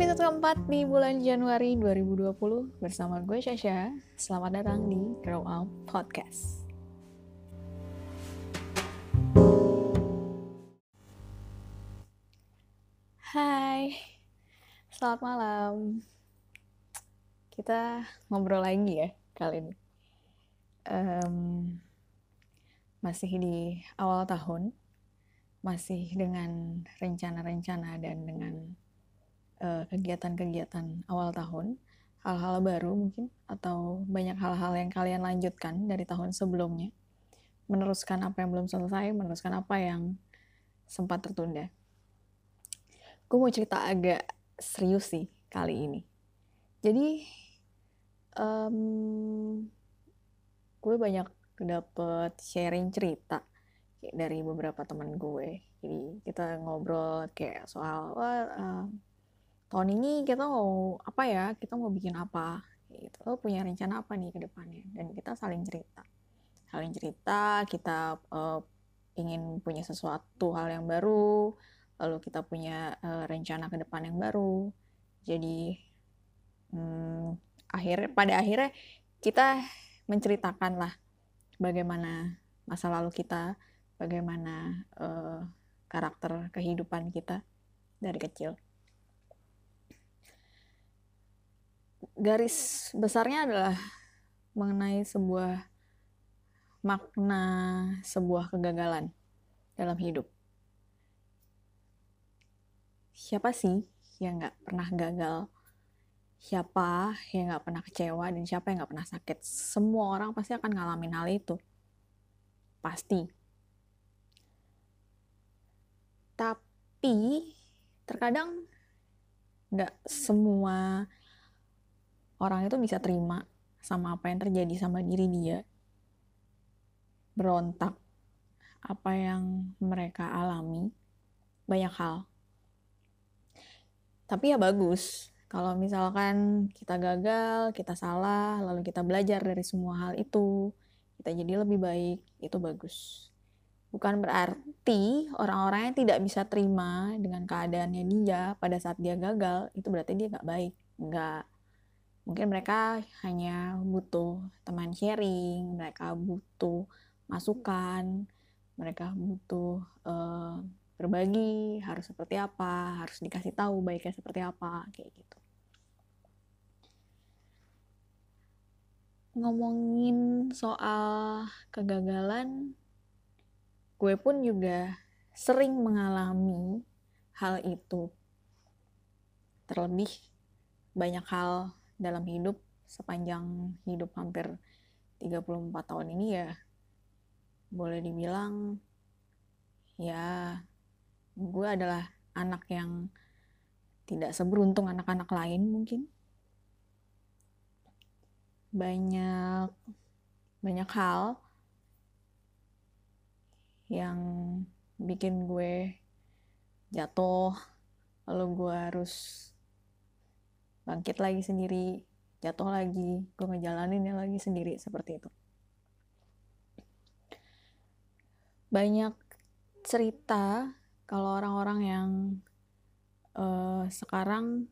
episode keempat di bulan Januari 2020 bersama gue Shasha. Selamat datang di Grow Up Podcast. Hai, selamat malam. Kita ngobrol lagi ya kali ini. Em, masih di awal tahun, masih dengan rencana-rencana dan dengan kegiatan-kegiatan awal tahun, hal-hal baru mungkin, atau banyak hal-hal yang kalian lanjutkan dari tahun sebelumnya, meneruskan apa yang belum selesai, meneruskan apa yang sempat tertunda. Gue mau cerita agak serius sih kali ini. Jadi, em, gue banyak dapet sharing cerita dari beberapa teman gue. Jadi kita ngobrol kayak soal wah eh, tahun ini kita mau apa ya? Kita mau bikin apa? Gitu. Lo punya rencana apa nih ke depannya? Dan kita saling cerita. Saling cerita, kita eh, ingin punya sesuatu hal yang baru, lalu kita punya eh, rencana ke depan yang baru. Jadi hmm, akhirnya pada akhirnya kita menceritakan lah bagaimana masa lalu kita, bagaimana eh, karakter kehidupan kita dari kecil. Garis besarnya adalah mengenai sebuah makna sebuah kegagalan dalam hidup. Siapa sih yang nggak pernah gagal? Siapa yang nggak pernah kecewa dan siapa yang nggak pernah sakit? Semua orang pasti akan ngalamin hal itu. Pasti. Tapi terkadang nggak semua orang itu bisa terima sama apa yang terjadi sama diri dia. Berontak apa yang mereka alami. Banyak hal. Tapi ya bagus. Kalau misalkan kita gagal, kita salah, lalu kita belajar dari semua hal itu, kita jadi lebih baik, itu bagus. Bukan berarti orang-orang yang tidak bisa terima dengan keadaannya dia pada saat dia gagal, itu berarti dia nggak baik. Nggak. Mungkin mereka hanya butuh teman sharing, mereka butuh masukan, mereka butuh eh, berbagi, harus seperti apa, harus dikasih tahu baiknya seperti apa, kayak gitu. Ngomongin soal kegagalan, gue pun juga sering mengalami hal itu. Terlebih banyak hal dalam hidup sepanjang hidup hampir 34 tahun ini ya boleh dibilang ya gue adalah anak yang tidak seberuntung anak-anak lain mungkin. Banyak banyak hal yang bikin gue jatuh lalu gue harus bangkit lagi sendiri jatuh lagi gue ngejalaninnya lagi sendiri seperti itu. Banyak cerita kalau orang-orang yang eh, sekarang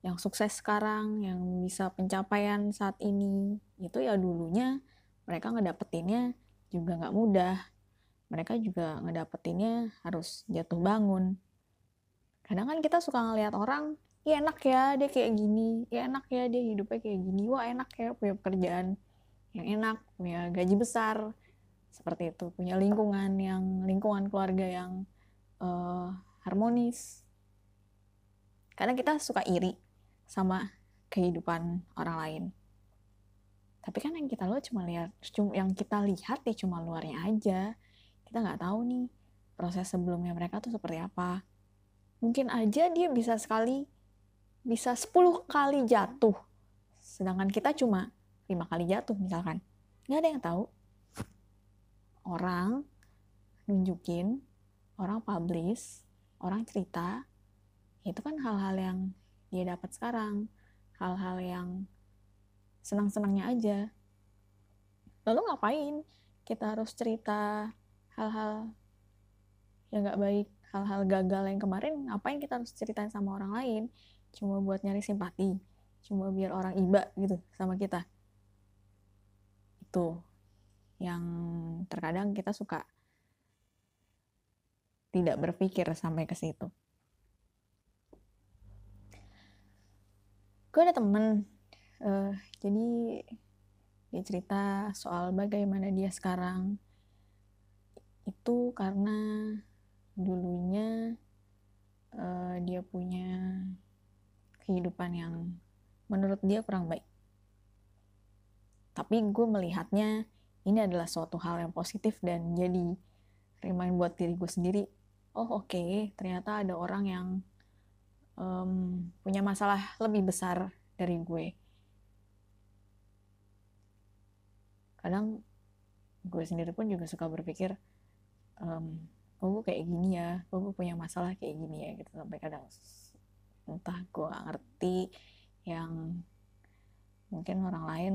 yang sukses sekarang yang bisa pencapaian saat ini itu ya dulunya mereka ngedapetinnya juga nggak mudah. Mereka juga ngedapetinnya harus jatuh bangun. Kadang kan kita suka ngelihat orang ya enak ya dia kayak gini. Ya enak ya dia hidupnya kayak gini. Wah enak ya punya pekerjaan yang enak punya gaji besar. Seperti itu punya lingkungan yang lingkungan keluarga yang eh, harmonis. Kadang kita suka iri sama kehidupan orang lain. Tapi kan yang kita lihat cuma lihat yang kita lihat ya cuma luarnya aja. Kita nggak tahu nih proses sebelumnya mereka tuh seperti apa. Mungkin aja dia bisa sekali bisa 10 kali jatuh. Sedangkan kita cuma lima kali jatuh misalkan. Nggak ada yang tahu. Orang nunjukin orang publish orang cerita itu kan hal-hal yang dia dapat sekarang. Hal-hal yang senang-senangnya aja. Lalu ngapain? Kita harus cerita hal-hal yang nggak baik hal-hal gagal yang kemarin ngapain kita harus ceritain sama orang lain cuma buat nyari simpati. Cuma biar orang iba gitu sama kita. Itu yang terkadang kita suka tidak berpikir sampai ke situ. Gue ada temen, uh, jadi dia cerita soal bagaimana dia sekarang. Itu karena dulunya uh, dia punya kehidupan yang menurut dia kurang baik. Tapi gue melihatnya ini adalah suatu hal yang positif dan jadi remind buat diri gue sendiri oh oke okay, ternyata ada orang yang um, punya masalah lebih besar dari gue. Kadang gue sendiri pun juga suka berpikir um, oh gue kayak gini ya? Oh gue punya masalah kayak gini ya? Gitu sampai kadang entah gue ngerti yang mungkin orang lain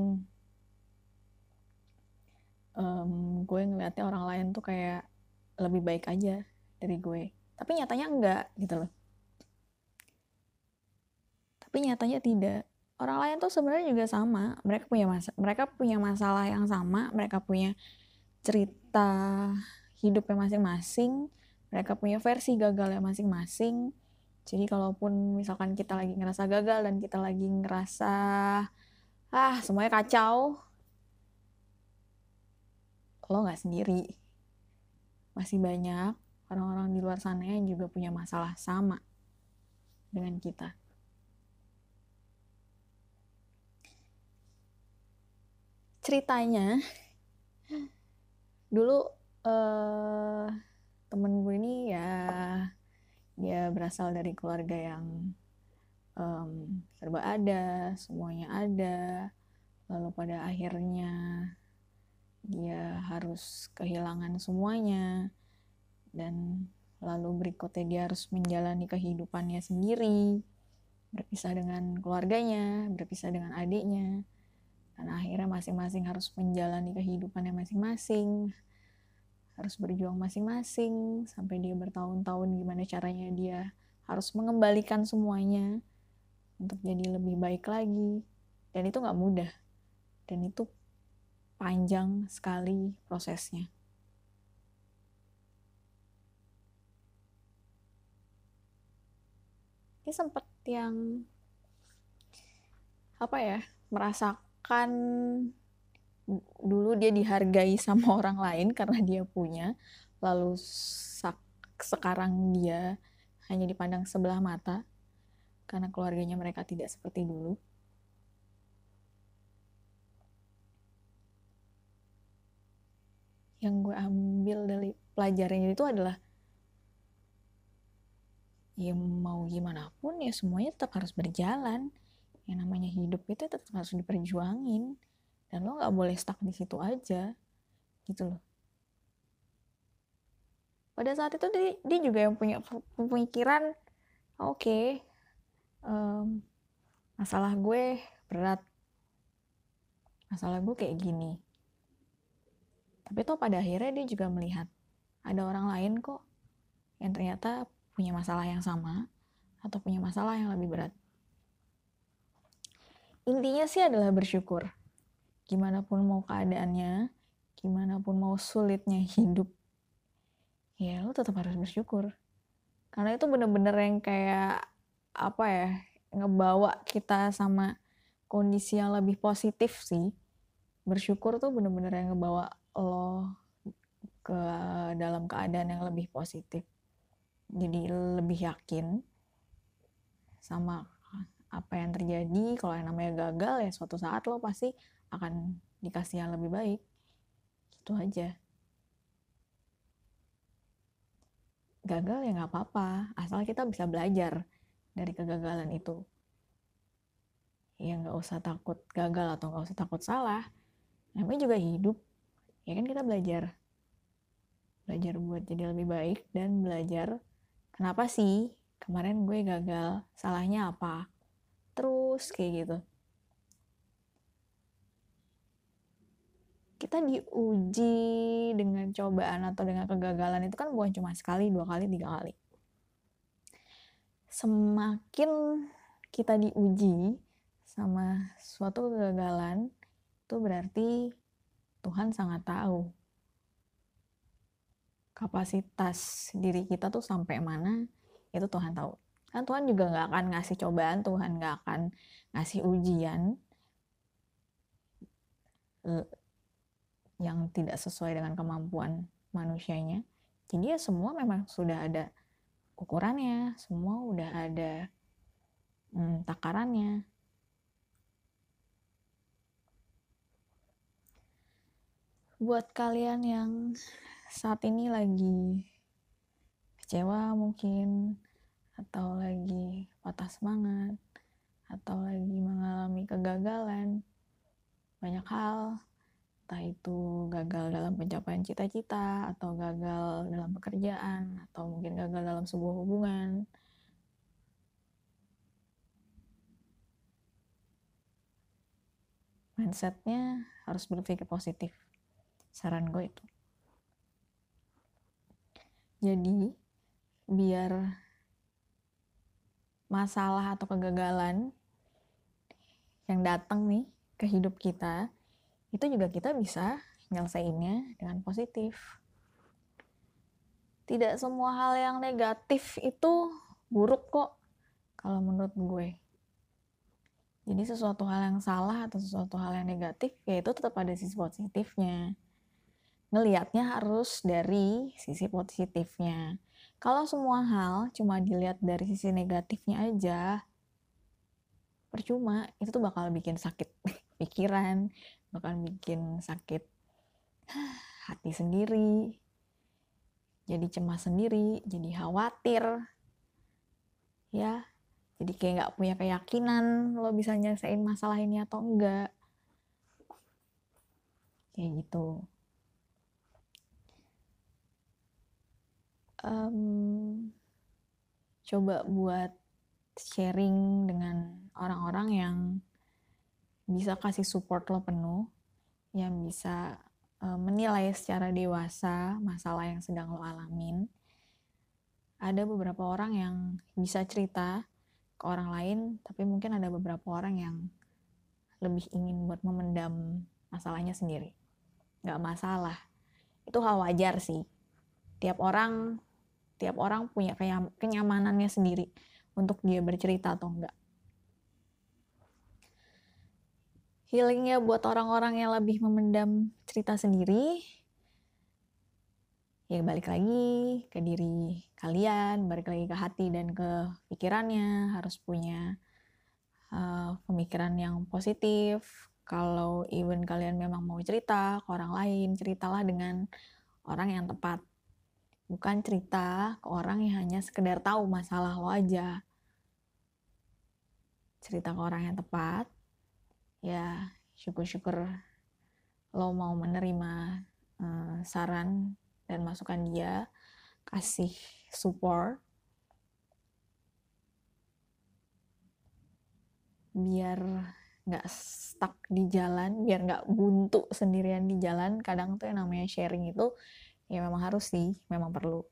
um, gue ngeliatnya orang lain tuh kayak lebih baik aja dari gue. Tapi nyatanya enggak gitu loh. Tapi nyatanya tidak. Orang lain tuh sebenarnya juga sama. Mereka punya masa mereka punya masalah yang sama. Mereka punya cerita hidupnya masing-masing. Mereka punya versi gagalnya masing-masing jadi kalaupun misalkan kita lagi ngerasa gagal dan kita lagi ngerasa ah semuanya kacau lo nggak sendiri. Masih banyak orang-orang di luar sana yang juga punya masalah sama dengan kita. Ceritanya dulu uh, temen gue ini ya dia berasal dari keluarga yang um, serba ada semuanya ada. Lalu pada akhirnya dia harus kehilangan semuanya. Dan lalu berikutnya dia harus menjalani kehidupannya sendiri. Berpisah dengan keluarganya berpisah dengan adiknya. Dan akhirnya masing-masing harus menjalani kehidupannya masing-masing harus berjuang masing-masing sampai dia bertahun-tahun gimana caranya dia harus mengembalikan semuanya untuk jadi lebih baik lagi dan itu nggak mudah dan itu panjang sekali prosesnya. Dia sempat yang apa ya merasakan dulu dia dihargai sama orang lain karena dia punya lalu sekarang dia hanya dipandang sebelah mata karena keluarganya mereka tidak seperti dulu. Yang gue ambil dari pelajarannya itu adalah ya mau gimana pun ya semuanya tetap harus berjalan. Yang namanya hidup itu tetap harus diperjuangin dan lo nggak boleh stuck di situ aja gitu loh pada saat itu dia, dia juga yang punya pemikiran oke okay, um, masalah gue berat masalah gue kayak gini tapi toh pada akhirnya dia juga melihat ada orang lain kok yang ternyata punya masalah yang sama atau punya masalah yang lebih berat. Intinya sih adalah bersyukur. Gimana pun mau keadaannya, gimana pun mau sulitnya hidup, ya lo tetap harus bersyukur. Karena itu bener-bener yang kayak apa ya, ngebawa kita sama kondisi yang lebih positif sih. Bersyukur tuh bener-bener yang ngebawa lo ke dalam keadaan yang lebih positif jadi lebih yakin sama apa yang terjadi kalau yang namanya gagal ya suatu saat lo pasti akan dikasih yang lebih baik. Itu aja. Gagal ya nggak apa-apa asal kita bisa belajar dari kegagalan itu. Ya nggak usah takut gagal atau nggak usah takut salah. Namanya juga hidup. Ya kan kita belajar. Belajar buat jadi lebih baik dan belajar kenapa sih kemarin gue gagal salahnya apa? Terus kayak gitu kita diuji dengan cobaan atau dengan kegagalan itu kan bukan cuma sekali dua kali tiga kali semakin kita diuji sama suatu kegagalan, itu berarti Tuhan sangat tahu kapasitas diri kita tuh sampai mana, itu Tuhan tahu. Kan Tuhan juga nggak akan ngasih cobaan, Tuhan nggak akan ngasih ujian yang tidak sesuai dengan kemampuan manusianya. Jadi ya semua memang sudah ada ukurannya, semua udah ada hmm, takarannya. Buat kalian yang saat ini lagi kecewa mungkin atau lagi patah semangat atau lagi mengalami kegagalan banyak hal entah itu gagal dalam pencapaian cita-cita atau gagal dalam pekerjaan atau mungkin gagal dalam sebuah hubungan. Mindsetnya harus berpikir positif. Saran gue itu. Jadi biar masalah atau kegagalan yang datang nih ke hidup kita, itu juga kita bisa nyelesainnya dengan positif. Tidak semua hal yang negatif itu buruk kok, kalau menurut gue. Jadi sesuatu hal yang salah atau sesuatu hal yang negatif, ya itu tetap ada sisi positifnya. Ngeliatnya harus dari sisi positifnya. Kalau semua hal cuma dilihat dari sisi negatifnya aja, percuma. Itu tuh bakal bikin sakit pikiran, bakal bikin sakit hati sendiri, jadi cemas sendiri, jadi khawatir, ya, jadi kayak nggak punya keyakinan lo bisa nyelesain masalah ini atau enggak, kayak gitu. um, coba buat sharing dengan orang-orang yang bisa kasih support lo penuh, yang bisa uh, menilai secara dewasa masalah yang sedang lo alamin. Ada beberapa orang yang bisa cerita ke orang lain, tapi mungkin ada beberapa orang yang lebih ingin buat memendam masalahnya sendiri. Gak masalah. Itu hal wajar sih. Tiap orang tiap orang punya kenyamanannya sendiri untuk dia bercerita atau enggak. Healingnya buat orang-orang yang lebih memendam cerita sendiri, ya balik lagi ke diri kalian, balik lagi ke hati dan ke pikirannya, harus punya uh, pemikiran yang positif. Kalau even kalian memang mau cerita ke orang lain, ceritalah dengan orang yang tepat. Bukan cerita ke orang yang hanya sekedar tahu masalah lo aja. Cerita ke orang yang tepat ya syukur-syukur lo mau menerima uh, saran dan masukan dia kasih support biar nggak stuck di jalan biar nggak buntu sendirian di jalan. Kadang tuh yang namanya sharing itu ya memang harus sih memang perlu.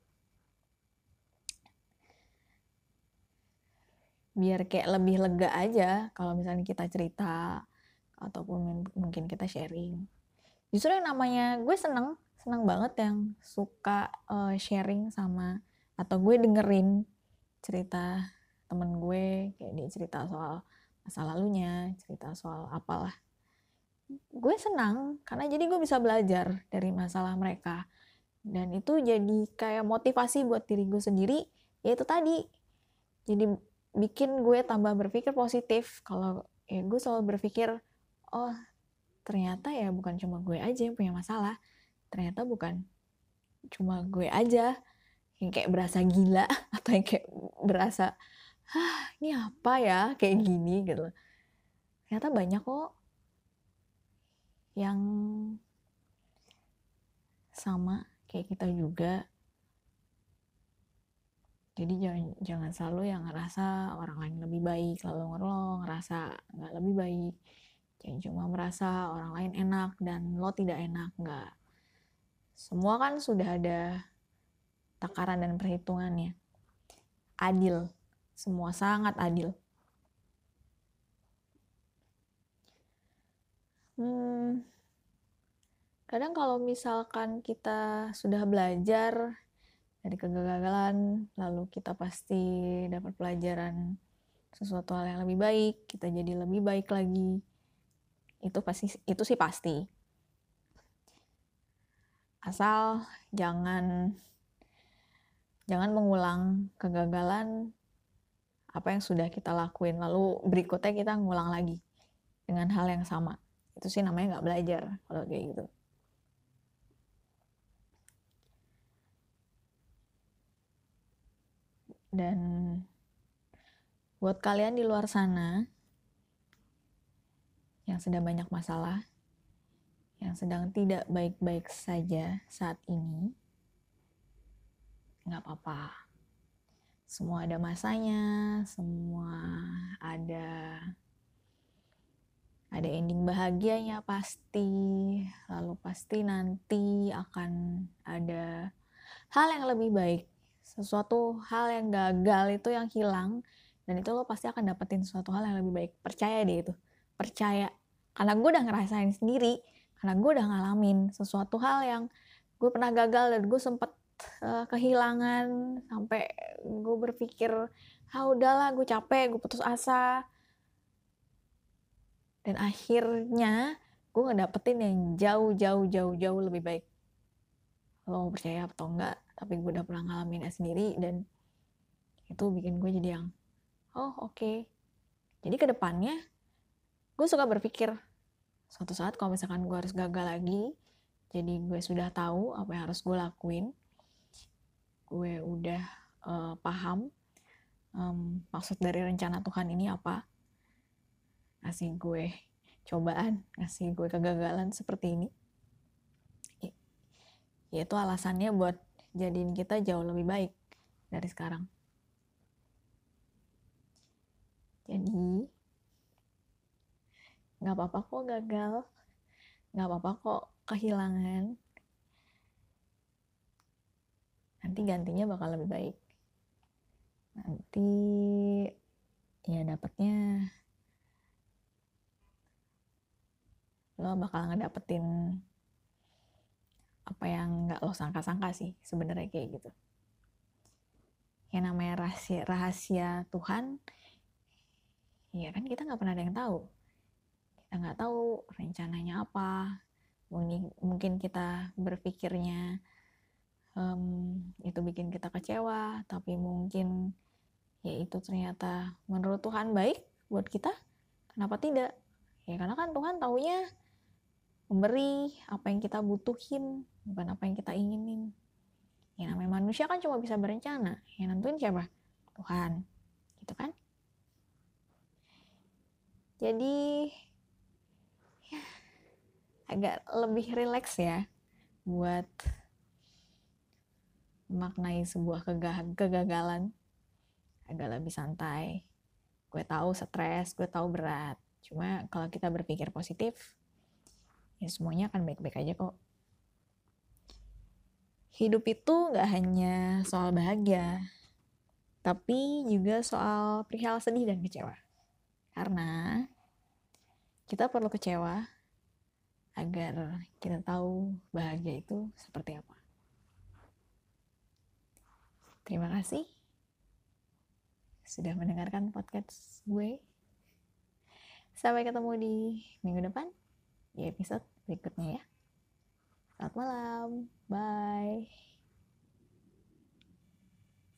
Biar kayak lebih lega aja kalau misalnya kita cerita ataupun mungkin kita sharing. Justru yang namanya gue seneng seneng banget yang suka uh, sharing sama atau gue dengerin cerita temen gue kayak dia cerita soal masa lalunya cerita soal apalah. Gue senang karena jadi gue bisa belajar dari masalah mereka. Dan itu jadi kayak motivasi buat diri gue sendiri yaitu tadi. Jadi bikin gue tambah berpikir positif. Kalau ya gue selalu berpikir oh ternyata ya bukan cuma gue aja yang punya masalah. Ternyata bukan cuma gue aja yang kayak berasa gila atau yang kayak berasa ah ini apa ya? Kayak gini gitu. Ternyata banyak kok yang sama kayak kita juga. Jadi jangan jangan selalu yang ngerasa orang lain lebih baik lalu ngerasa nggak lebih baik yang cuma merasa orang lain enak dan lo tidak enak, nggak. Semua kan sudah ada takaran dan perhitungannya. Adil, semua sangat adil. Hmm, kadang kalau misalkan kita sudah belajar dari kegagalan, lalu kita pasti dapat pelajaran sesuatu hal yang lebih baik, kita jadi lebih baik lagi itu pasti itu sih pasti. Asal jangan jangan mengulang kegagalan apa yang sudah kita lakuin. Lalu berikutnya kita ngulang lagi dengan hal yang sama. Itu sih namanya nggak belajar kalau kayak gitu. Dan buat kalian di luar sana yang sedang banyak masalah, yang sedang tidak baik-baik saja saat ini, nggak apa-apa. Semua ada masanya, semua ada ada ending bahagianya pasti, lalu pasti nanti akan ada hal yang lebih baik, sesuatu hal yang gagal itu yang hilang, dan itu lo pasti akan dapetin sesuatu hal yang lebih baik. Percaya deh itu, percaya. Karena gue udah ngerasain sendiri, karena gue udah ngalamin sesuatu hal yang gue pernah gagal dan gue sempet uh, kehilangan sampai gue berpikir ah udahlah gue capek gue putus asa dan akhirnya gue ngedapetin yang jauh jauh jauh jauh lebih baik lo percaya atau enggak tapi gue udah pernah ngalamin sendiri dan itu bikin gue jadi yang oh oke okay. jadi ke depannya gue suka berpikir suatu saat kalau misalkan gue harus gagal lagi jadi gue sudah tahu apa yang harus gue lakuin gue udah uh, paham um, maksud dari rencana Tuhan ini apa ngasih gue cobaan, ngasih gue kegagalan seperti ini. Ya itu alasannya buat jadiin kita jauh lebih baik dari sekarang. Jadi, nggak apa-apa kok gagal, nggak apa-apa kok kehilangan. Nanti gantinya bakal lebih baik. Nanti ya dapatnya lo bakal ngedapetin apa yang nggak lo sangka-sangka sih sebenarnya kayak gitu yang namanya rahasia rahasia Tuhan ya kan kita nggak pernah ada yang tahu kita nggak tahu rencananya apa mungkin kita berpikirnya um, itu bikin kita kecewa tapi mungkin ya itu ternyata menurut Tuhan baik buat kita kenapa tidak ya karena kan Tuhan taunya memberi apa yang kita butuhin, bukan apa yang kita inginin. Ya namanya manusia kan cuma bisa berencana. Yang nentuin siapa? Tuhan. Gitu kan? Jadi agak lebih rileks ya buat maknai sebuah kegagalan agak lebih santai. Gue tahu stres, gue tahu berat. Cuma kalau kita berpikir positif, ya semuanya akan baik-baik aja kok. Hidup itu nggak hanya soal bahagia, tapi juga soal perihal sedih dan kecewa. Karena kita perlu kecewa agar kita tahu bahagia itu seperti apa. Terima kasih sudah mendengarkan podcast gue. Sampai ketemu di minggu depan di episode berikutnya ya. Selamat malam. Bye.